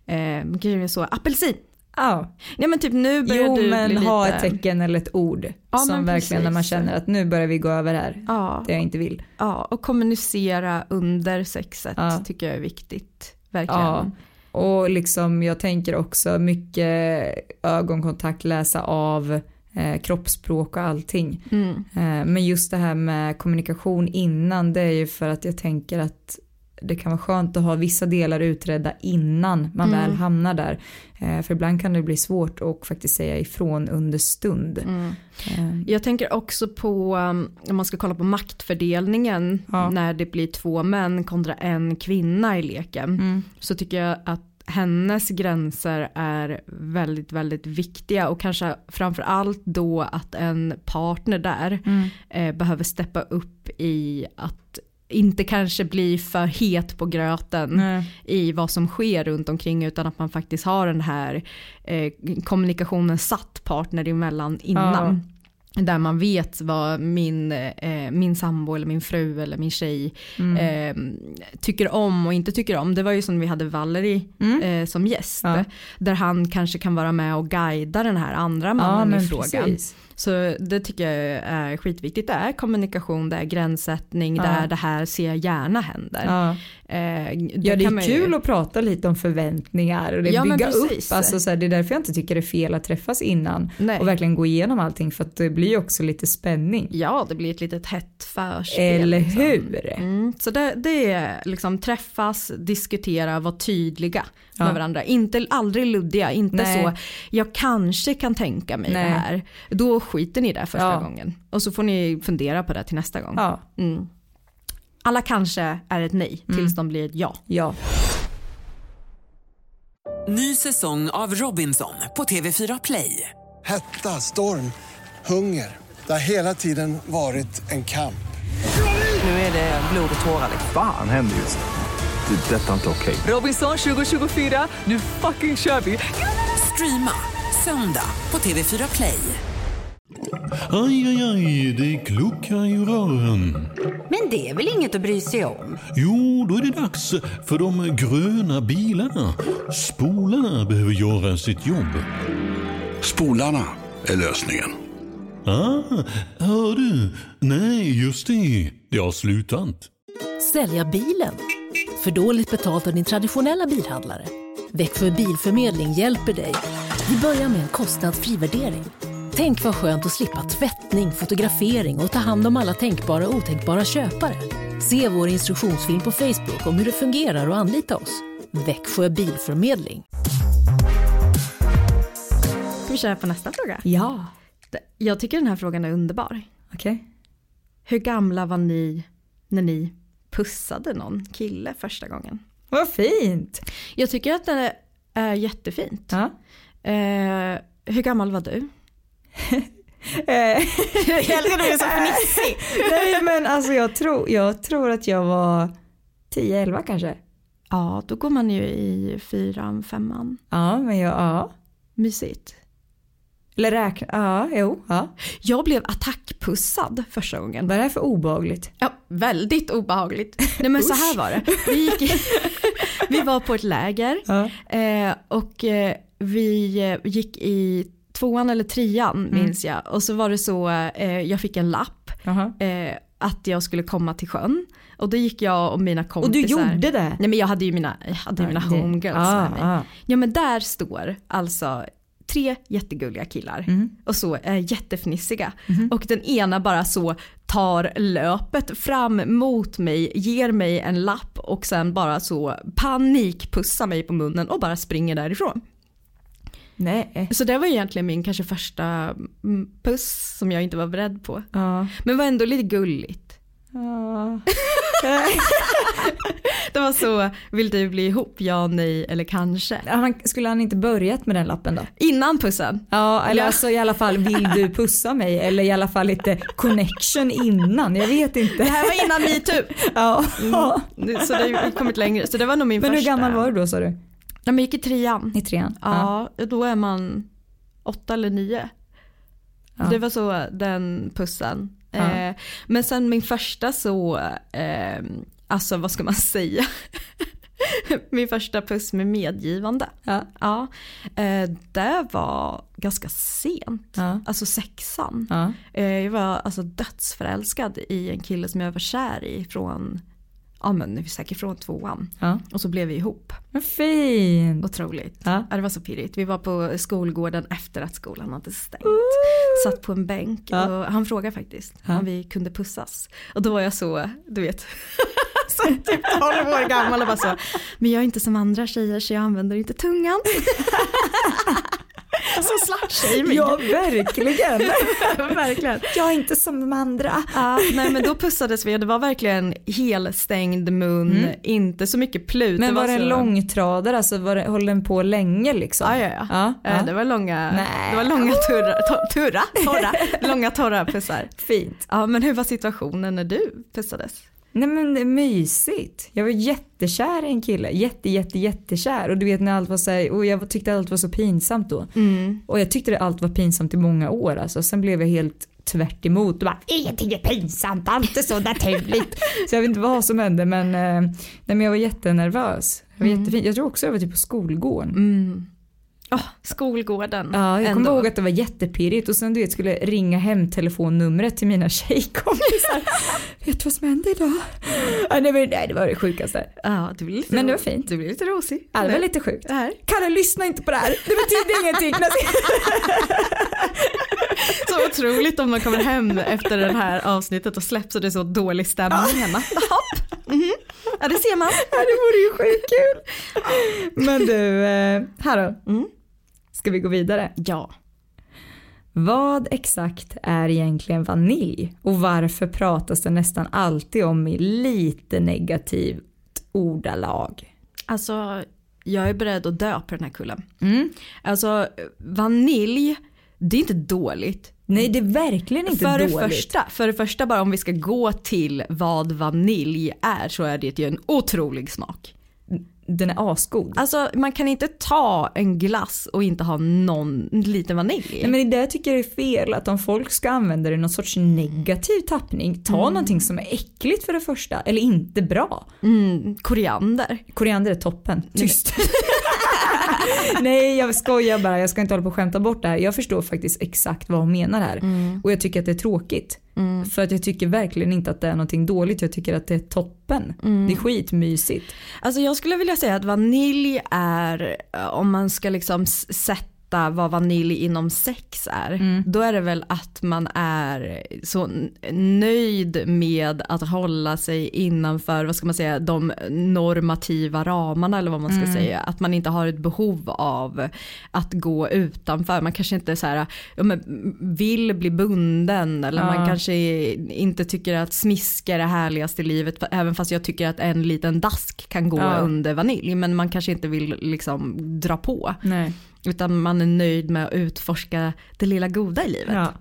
Ja. Eh, kanske så apelsin. ja. Nej men typ nu börjar Jo du men bli ha lite, ett tecken eller ett ord. Ja, som verkligen när man känner att nu börjar vi gå över här. Ja, Det jag inte vill. ja, och kommunicera under sexet Ja. tycker jag är viktigt. Verkligen. Ja. Och liksom jag tänker också mycket ögonkontakt, läsa av eh, kroppsspråk och allting. Mm. Eh, men just det här med kommunikation innan det är ju för att jag tänker att det kan vara skönt att ha vissa delar utredda innan man Mm. väl hamnar där. Eh, för ibland kan det bli svårt att faktiskt säga ifrån under stund. Mm. Eh, Jag tänker också på, um, om man ska kolla på maktfördelningen Ja. när det blir två män kontra en kvinna i leken. Mm. Så tycker jag att hennes gränser är väldigt, väldigt viktiga och kanske framför allt då att en partner där Mm. eh, behöver steppa upp i att inte kanske bli för het på gröten Nej. i vad som sker runt omkring utan att man faktiskt har den här eh, kommunikationen satt partner emellan innan. Där man vet vad min, eh, min sambo eller min fru eller min tjej Mm. eh, tycker om och inte tycker om. Det var ju som vi hade Valerie Mm. eh, som gäst. Ja. Där han kanske kan vara med och guida den här andra Ja mannen men i frågan. precis. Så det tycker jag är skitviktigt. Det är kommunikation, det är gränssättning, Ja. det är det här ser jag gärna händer. Ja. Eh, Ja det är kul ju, att prata lite om förväntningar och det Ja, bygga upp. Alltså, så här, det är därför jag inte tycker det är fel att träffas innan Nej. och verkligen gå igenom allting för att det blir också lite spänning. Ja, det blir ett litet hett förspel. Eller liksom. hur? Mm, så det, det är liksom träffas, diskutera, vara tydliga Ja. med varandra. Inte, aldrig luddiga, inte Nej. så jag kanske kan tänka mig Nej. det här. Då skiter ni där första Ja. gången. Och så får ni fundera på det till nästa gång. Ja. Mm. Alla kanske är ett nej Mm. tills de blir ett ja. Ja. Ny säsong av Robinson på TV4 Play. Hetta, storm, hunger. Det har hela tiden varit en kamp. Nu är det blod och tårar. liksom. Fan händer just nu. Det. är Detta är inte okej. Robinson 2024, nu fucking kör vi! Streama söndag på TV4 Play. Aj, aj, aj, det kluckar i rören. Men det är väl inget att bry sig om? Jo, då är det dags för de gröna bilarna. Spolarna behöver göra sitt jobb. Spolarna är lösningen. Ah, hör du? Nej, just det. Det har slutat. Sälja bilen? För dåligt betalt av din traditionella bilhandlare? Växjö Bilförmedling hjälper dig. Vi börjar med en kostnadsfri värdering. Tänk vad skönt att slippa tvättning, fotografering och ta hand om alla tänkbara och otänkbara köpare. Se vår instruktionsfilm på Facebook om hur det fungerar och anlita oss. Växjö Bilförmedling. Ska vi köra på nästa fråga? Ja. Jag tycker den här frågan är underbar. Okej. Hur gamla var ni när ni pussade någon kille första gågen? Vad fint. Jag tycker att det är, jättefint. Ja. Eh, hur gammal var du? jag älskar att du är så fnissig. Nej men alltså jag tror, jag tror att jag var 10-11 kanske. Ja, då går man ju i fyran, femman. Ja men jag, ja. Mysigt. Eller räkna, ja jo, ja. Jag blev attackpussad första gången. Vad är det för obehagligt? Ja, väldigt obehagligt. Nej men så här var det. Vi, gick vi var på ett läger Ja. eh, och eh, vi eh, gick i tvåan eller trean Mm. minns jag. Och så var det så, jag fick en lapp eh, att jag skulle komma till sjön. Och då gick jag och mina Och kompisar. du gjorde det? Nej men jag hade ju mina, jag hade mina homegirls ah, med mig. ah. Ja men där står alltså tre jättegulliga killar Mm. och så är jättefnissiga. Och den ena bara så tar löpet fram mot mig, ger mig en lapp och sen bara så panikpussar mig på munnen och bara springer därifrån. Nej. Så det var egentligen min kanske första mm, puss som jag inte var beredd på. Ja. Men var ändå lite gulligt. Ja. Det var så, vill du bli ihop? Ja, nej eller kanske. Han, skulle han inte börjat med den lappen då? Innan pussen. Ja, eller Ja. alltså i alla fall vill du pussa mig eller i alla fall lite connection innan, jag vet inte. Det här var innan metoo. Ja. Nu- Så det har kommit längre. Så det var nog min Men hur första. gammal var du då sa du? Nej, men jag gick i trean. I trean? Ja, då är man åtta eller nio. Ja. Det var så den pussen. Ja. Eh, men sen min första så, eh, alltså vad ska man säga? min första puss med medgivande. Ja. Ja, eh, det var ganska sent. Ja. Alltså sexan. Ja. Eh, jag var alltså dödsförälskad i en kille som jag var kär i från, ja men säkert från tvåan. Ja. Och så blev vi ihop. Vad fint. Otroligt. Ja. Ja, det var så pirrigt. Vi var på skolgården efter att skolan hade stängt. Satt på en bänk Ja. och han frågade faktiskt om vi kunde pussas. Och då var jag så, du vet, så typ 12 år gammal och bara så, men jag är inte som andra tjejer så jag använder inte tungan. så slutshaming. Ja verkligen. verkligen. Jag är inte som de andra. Ja, nej men då pussades vi och det var verkligen helstängd mun, Mm. inte så mycket plut. Men var det så... en långtradare, alltså var det, höll den på länge liksom? Ja, ja, ja. ja, Eh, ja. Det var långa, Nej. det var långa turra, to, turra, torra, långa torra pussar. Fint. Ja men hur var situationen när du pussades? Nej men det är mysigt. Jag var jättekär i en kille. Jätte, jätte, jättekär. Och du vet när allt var så här, och jag tyckte allt var så pinsamt då. Och jag tyckte det allt var pinsamt i många år alltså. Sen blev jag helt tvärt emot och bara ingenting är pinsamt, allt är så naturligt. så jag vet inte vad som hände men, eh, nej, men jag var jättenervös. Det var jättefint. Jag tror också jag var typ på skolgården. Oh, skolgården. Ja, jag kommer ihåg att det var jättepirrigt och sen du vet skulle ringa hem telefonnumret till mina tjejkompisar. vet du vad som hände idag? Ja, nej, men, nej det var det sjukaste. Ja, det lite Men det var fint. Du blir lite rosig. Ja, det var lite sjukt. Det här. Kalle lyssna inte på det här, det betyder ingenting. Så otroligt om man kommer hem efter det här avsnittet och släpps och det är så dålig stämning hemma. Hopp. Mhm. Ja det ser man. Ja, det vore ju sjukt kul. Men du, eh, här då. Mm. Ska vi gå vidare? Ja. Vad exakt är egentligen vanilj och varför pratas det nästan alltid om i lite negativt ordalag? Alltså jag är beredd att dö på den här kullen. Mm. Alltså vanilj, det är inte dåligt. Nej det är verkligen inte för dåligt. Det första, för det första bara om vi ska gå till vad vanilj är så är det ju en otrolig smak. Den är asgod. Alltså man kan inte ta en glass och inte ha någon liten vanilj. Nej, men det där tycker jag är fel att om folk ska använda det i någon sorts negativ tappning, ta någonting som är äckligt för det första eller inte bra. Mm, koriander. Koriander är toppen. Tyst. Nej jag skojar bara, jag ska inte hålla på och skämta bort det här. Jag förstår faktiskt exakt vad hon menar här. Och jag tycker att det är tråkigt. För att jag tycker verkligen inte att det är någonting dåligt, jag tycker att det är toppen. Det är skitmysigt. Alltså jag skulle vilja säga att vanilj är, eh, om man ska liksom s- sätta vad vanilj inom sex är, då är det väl att man är så nöjd med att hålla sig innanför, vad ska man säga, de normativa ramarna eller vad man ska säga. Att man inte har ett behov av att gå utanför. Man kanske inte så här, ja, vill bli bunden eller man Ja. kanske inte tycker att smiska är det härligaste i livet, även fast jag tycker att en liten dask kan gå Ja. under vanilj. Men man kanske inte vill liksom dra på. Nej. Utan man är nöjd med att utforska det lilla goda i livet. Ja.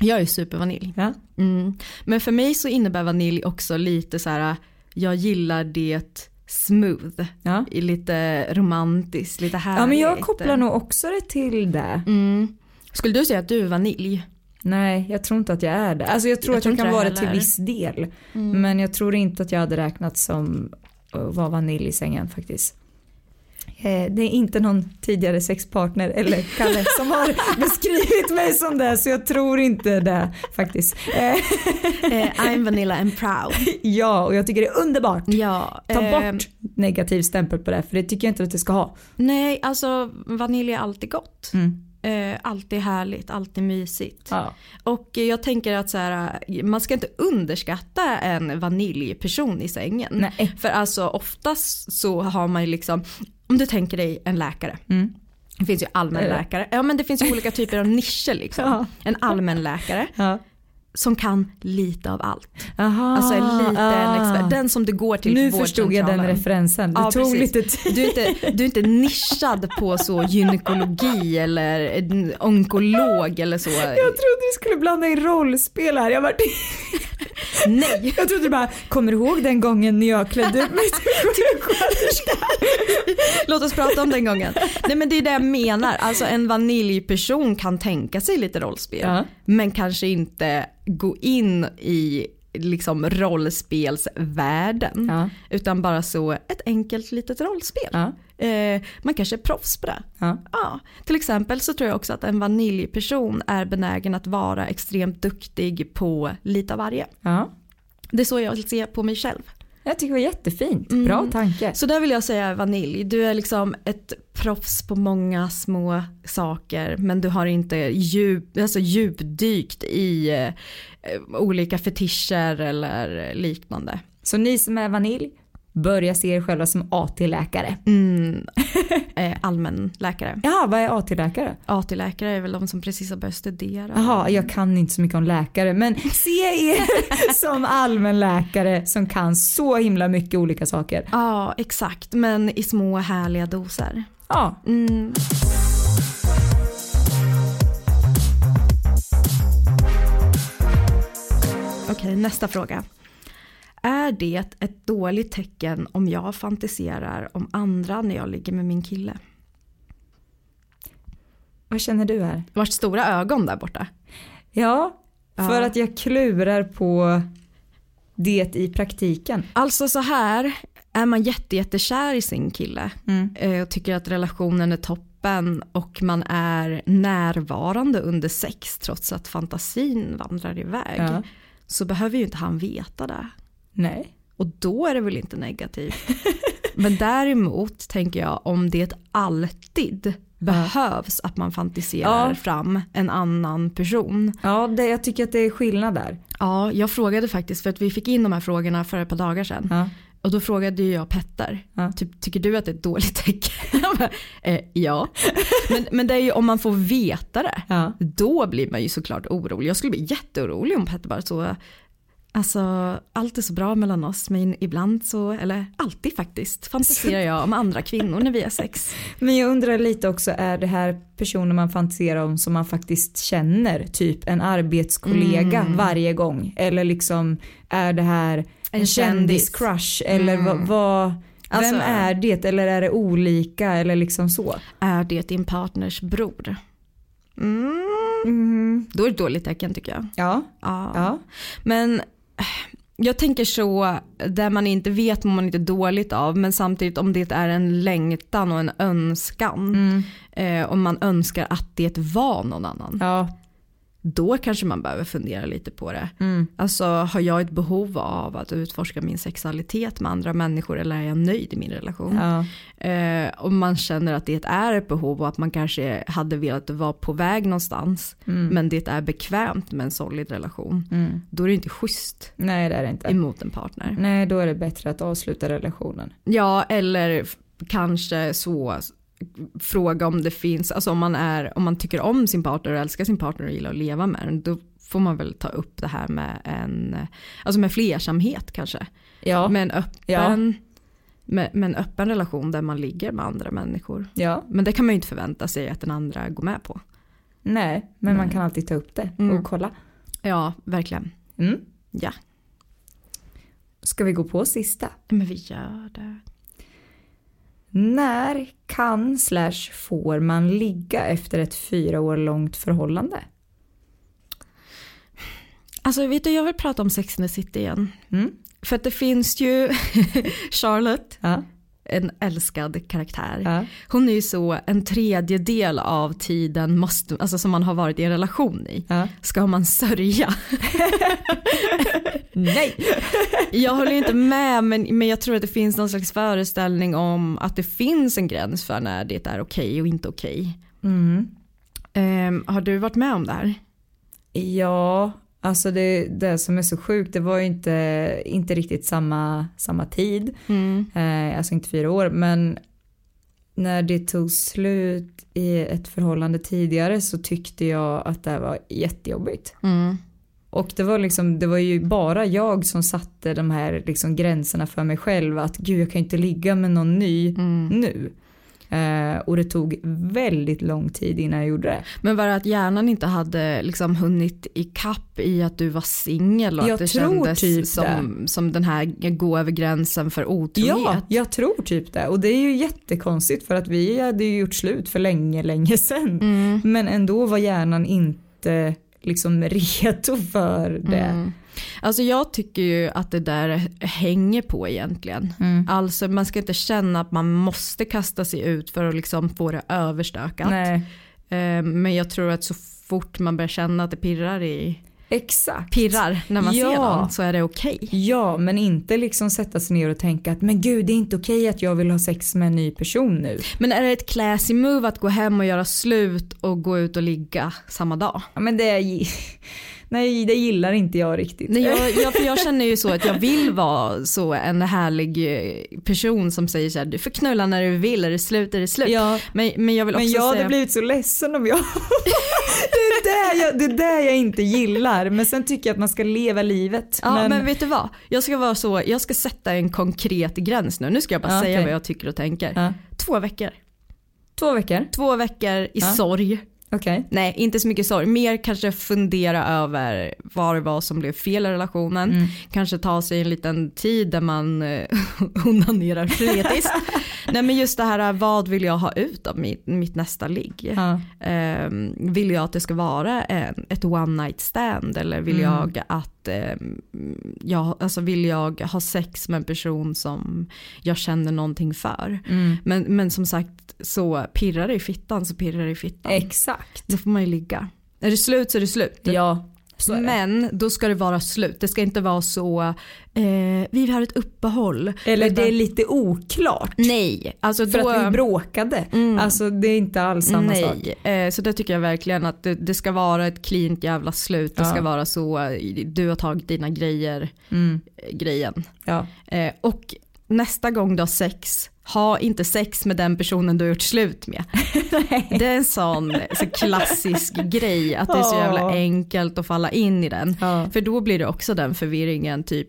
Jag är supervanilj. Ja. Mm. Men för mig så innebär vanilj också lite så här, jag gillar det smooth, Ja. lite romantiskt, lite härligt. ja men jag kopplar nog också det till det. Mm. Skulle du säga att du är vanilj? Nej, jag tror inte att jag är det. Alltså jag tror Jag att tror jag kan vara det till viss del. Men jag tror inte att jag hade räknat som att vara vanilj i sängen faktiskt. Eh, Det är inte någon tidigare sexpartner eller Kalle som har beskrivit mig som det så jag tror inte det faktiskt. Eh, Eh, I'm vanilla and proud. Ja och jag tycker det är underbart. Ja, Ta eh, bort negativ stämpel på det för det tycker jag inte att det ska ha. Nej, alltså vanilj är alltid gott. Mm. Eh, alltid härligt, alltid mysigt. Ja. Och jag tänker att så här, man ska inte underskatta en vaniljperson i sängen. Nej. För alltså oftast så har man ju liksom, om du tänker dig en läkare. Mm. Det finns ju allmänläkare. Ja men det finns ju olika typer av nischer liksom. Ja. En allmänläkare Ja. Som kan lite av allt. Aha, Alltså en liten ah. expert. Den som du går till Nu förstod jag den referensen. Det Ja, tog precis. lite tid. Du är, inte, du är inte nischad på så gynekologi eller onkolog eller så. Jag trodde du skulle blanda in rollspel här. Jag, var... Nej. jag trodde du bara, kommer du ihåg den gången när jag klädde upp mig till sjuksköterska? Låt oss prata om den gången. Nej men det är det jag menar. Alltså en vaniljperson kan tänka sig lite rollspel. Ja. Men kanske inte gå in i liksom rollspelsvärlden. Ja. Utan bara så ett enkelt litet rollspel. Ja. Eh, man kanske är proffs på det. Ja. Ja, till exempel så tror jag också att en vaniljperson är benägen att vara extremt duktig på lite av varje. Ja. Det är så jag vill se på mig själv. Jag tycker det var jättefint. Mm. Bra tanke. Så där vill jag säga vanilj. Du är liksom ett proffs på många små saker men du har inte djup, alltså djupdykt i eh, olika fetischer eller liknande. Så ni som är vanilj, börja se er själva som AT-läkare. Mm, eh, allmänläkare. Ja, vad är AT-läkare? AT-läkare är väl de som precis har börjat studera. Jaha, jag kan inte så mycket om läkare men se er som allmänläkare som kan så himla mycket olika saker. Ja, exakt. Men i små härliga doser. Ja. Mm. Okej, nästa fråga. Är det ett dåligt tecken om jag fantiserar om andra när jag ligger med min kille? Vad känner du här? Vart stora ögon där borta. Ja, för Ja. att jag klurar på det i praktiken. Alltså så här, är man jätte, jättekär i sin kille Mm. eh, och tycker att relationen är toppen och man är närvarande under sex trots att fantasin vandrar iväg Ja. så behöver ju inte han veta det. Nej. Och då är det väl inte negativt. Men däremot tänker jag om det alltid behövs att man fantiserar Ja. fram en annan person. Ja, det, jag tycker att det är skillnad där. Ja, jag frågade faktiskt för att vi fick in de här frågorna för ett par dagar sedan. Ja. Och då frågade ju jag Petter, Ja. typ, tycker du att det är ett dåligt tecken? Eh, ja. Men, men det är ju om man får veta det, Ja. då blir man ju såklart orolig. Jag skulle bli jätteorolig om Petter bara så, alltså allt är så bra mellan oss men ibland så, eller alltid faktiskt, fantiserar jag om andra kvinnor när vi har sex. Men jag undrar lite också, är det här personer man fantiserar om som man faktiskt känner? Typ en arbetskollega Mm. varje gång? Eller liksom är det här en, En kändis kändis. crush? Eller Mm. vad, vad, vem Alltså- är det? Eller är det olika? Eller liksom så? Är det din partners bror? Mm. Mm. Då är det ett dåligt tecken tycker jag. Ja. Ja. ja. Men jag tänker så, där man inte vet mår man inte dåligt av, men samtidigt om det är en längtan och en önskan, Mm. eh, om man önskar att det var någon annan, Ja. Då kanske man behöver fundera lite på det. Mm. Alltså har jag ett behov av att utforska min sexualitet med andra människor eller är jag nöjd i min relation? Ja. Eh, om man känner att det är ett behov och att man kanske hade velat vara på väg någonstans, Mm. men det är bekvämt med en solid relation, Mm. då är det inte schysst Nej det är det inte. emot en partner. Nej då är det bättre att avsluta relationen. Ja, eller kanske så fråga om det finns, alltså om man, är, om man tycker om sin partner och älskar sin partner och gillar att leva med den, då får man väl ta upp det här med en, alltså med flersamhet kanske. Ja. Med en öppen, med, med en öppen relation där man ligger med andra människor. ja. Men det kan man ju inte förvänta sig att den andra går med på. Nej men man Nej. kan alltid ta upp det Mm. och kolla. Ja, verkligen. Mm. Ja, Ska vi gå på sista? men vi gör det. När kan slash får man ligga efter ett fyra år långt förhållande? Alltså vet du, jag vill prata om Sex and the City igen. Mm. För att det finns ju Charlotte, Ja. En älskad karaktär. Ja. Hon är ju så en tredjedel av tiden måste, alltså som man har varit i en relation i, Ja. ska man sörja. Nej! Jag håller inte med men, men jag tror att det finns någon slags föreställning om att det finns en gräns för när det är okej och inte okej. Mm. Ehm, har du varit med om det här? Ja, alltså det, det som är så sjukt, det var ju inte, inte riktigt samma, samma tid. Eh, alltså inte fyra år, men när det tog slut i ett förhållande tidigare så tyckte jag att det var jättejobbigt. Mm. Och det var, liksom, det var ju bara jag som satte de här liksom gränserna för mig själv. Att gud jag kan inte ligga med någon ny Mm. nu. Eh, och det tog väldigt lång tid innan jag gjorde det. Men var det att hjärnan inte hade liksom hunnit i kapp i att du var singel och Jag att det tror kändes typ som, som den här gå över gränsen för otrohet? Ja, jag tror typ det. Och det är ju jättekonstigt för att vi hade ju gjort slut för länge, länge sedan. Mm. Men ändå var hjärnan inte liksom redo för det. Mm. Alltså jag tycker ju att det där hänger på egentligen. Mm. Alltså man ska inte känna att man måste kasta sig ut för att liksom få det överstökat. Nej, Eh, Men jag tror att så fort man börjar känna att det pirrar i exakt. pirrar när man Ja. ser någon så är det okej. Ja, men inte liksom sätta sig ner och tänka att men gud det är inte okej att jag vill ha sex med en ny person nu. Men är det ett classy move att gå hem och göra slut och gå ut och ligga samma dag? Ja, men det, är, nej det gillar inte jag riktigt. Nej, jag, jag, för jag känner ju så att jag vill vara så en härlig eh, person som säger så här, du får knulla när du vill, är det slut är det slut. Ja. Men, men jag vill också Men jag hade säga... blivit så ledsen om jag... det, är där jag, det är där jag inte gillar. Men sen tycker jag att man ska leva livet. Ja men... men vet du vad, jag ska vara så, jag ska sätta en konkret gräns nu. Nu ska jag bara Ja, säga okej. vad jag tycker och tänker. Ja. Två veckor. Två veckor? Två veckor i sorg. Okej. Nej, inte så mycket sorg. Mer kanske fundera över vad det var som blev fel i relationen. Mm. Kanske ta sig en liten tid där man eh, onanerar frenetiskt. Nej men just det här, vad vill jag ha ut av mitt, mitt nästa ligg? Ja. Ehm, vill jag att det ska vara en, ett one night stand eller vill Mm. jag att ehm, jag, alltså vill jag ha sex med en person som jag känner någonting för? Mm. Men, men som sagt, så pirrar det i fittan så pirrar det i fittan. Exakt. Då får man ju ligga. Är det slut så är det slut. Ja. Men då ska det vara slut. Det ska inte vara så, eh, vi har ett uppehåll. Eller det är lite oklart. Nej, alltså För då, att vi bråkade. Mm. Alltså det är inte alls samma sak. Nej, eh, så det tycker jag verkligen att det, det ska vara ett cleant jävla slut. Det Ja. ska vara så, du har tagit dina grejer, Mm. eh, grejen. Ja. Eh, och nästa gång du har sex, ha inte sex med den personen du har gjort slut med. det är en sån så klassisk grej att det är så jävla enkelt att falla in i den. Ja. För då blir det också den förvirringen typ,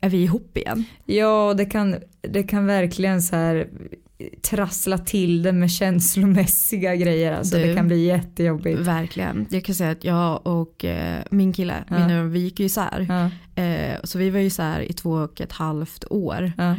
är vi ihop igen? Ja, det kan, det kan verkligen så här trassla till det med känslomässiga grejer. Alltså Du. det kan bli jättejobbigt. Verkligen. Jag kan säga att jag och eh, min kille, Ja. mina, vi gick ju isär. Ja, Eh, så vi var ju isär i två och ett halvt år. ja,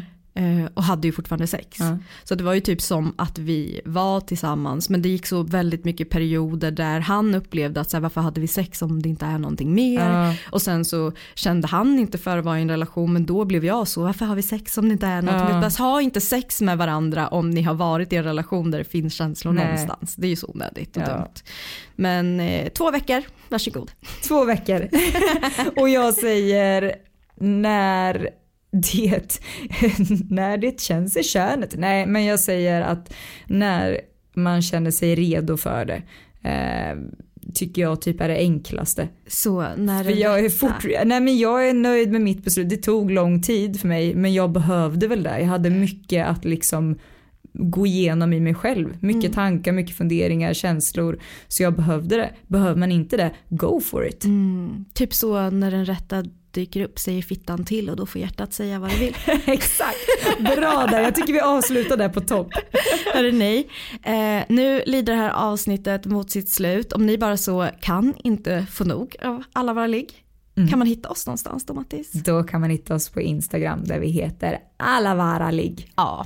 och hade ju fortfarande sex. ja. Så det var ju typ som att vi var tillsammans men det gick så väldigt mycket perioder där han upplevde att så här, varför hade vi sex om det inte är någonting mer. Ja. Och sen så kände han inte för att vara i en relation men då blev jag så varför har vi sex om det inte är mer. Alltså, ha inte sex med varandra om ni har varit i en relation där det finns känslor Nej. någonstans. Det är ju så onödigt och Ja. dumt. Men eh, två veckor, varsågod. Två veckor. och jag säger när det, när det känns i könet. Nej, men jag säger att när man känner sig redo för det. Eh, tycker jag typ är det enklaste. Så när För jag är fort, nej men jag är nöjd med mitt beslut. Det tog lång tid för mig men jag behövde väl det. Jag hade mycket att liksom gå igenom i mig själv. Mycket Mm. tankar, mycket funderingar, känslor. Så jag behövde det. Behöver man inte det, go for it. Mm, typ så när den rätta dyker upp säger fittan till och då får hjärtat säga vad det vill. Exakt, bra där. Jag tycker vi avslutar där på topp. Hörru ni, eh, nu lider det här avsnittet mot sitt slut. Om ni bara så kan inte få nog av alla våra ligg. Mm. Kan man hitta oss någonstans då Mattis? Då kan man hitta oss på Instagram där vi heter Alavaralig. Ja,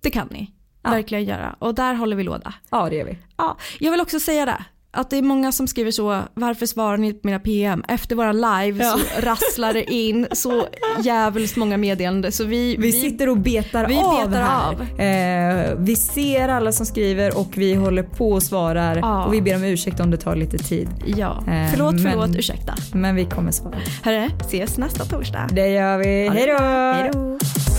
det kan ni. Ja. Verkligen göra. Och där håller vi låda. Ja det gör vi. Ja, jag vill också säga det. Att det är många som skriver så, varför svarar ni på mina PM? Efter våra live Ja. så rasslar det in så jävligt många meddelanden. Så vi, Vi sitter och betar vi av betar här. av. Eh, vi ser alla som skriver och vi håller på och svarar Ja. och vi ber om ursäkt om det tar lite tid. Ja, Eh, förlåt, men- förlåt, ursäkta. Men vi kommer svara. Hörru, ses nästa torsdag. Det gör vi. Hej då!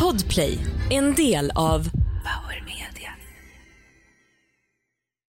Podplay, en del av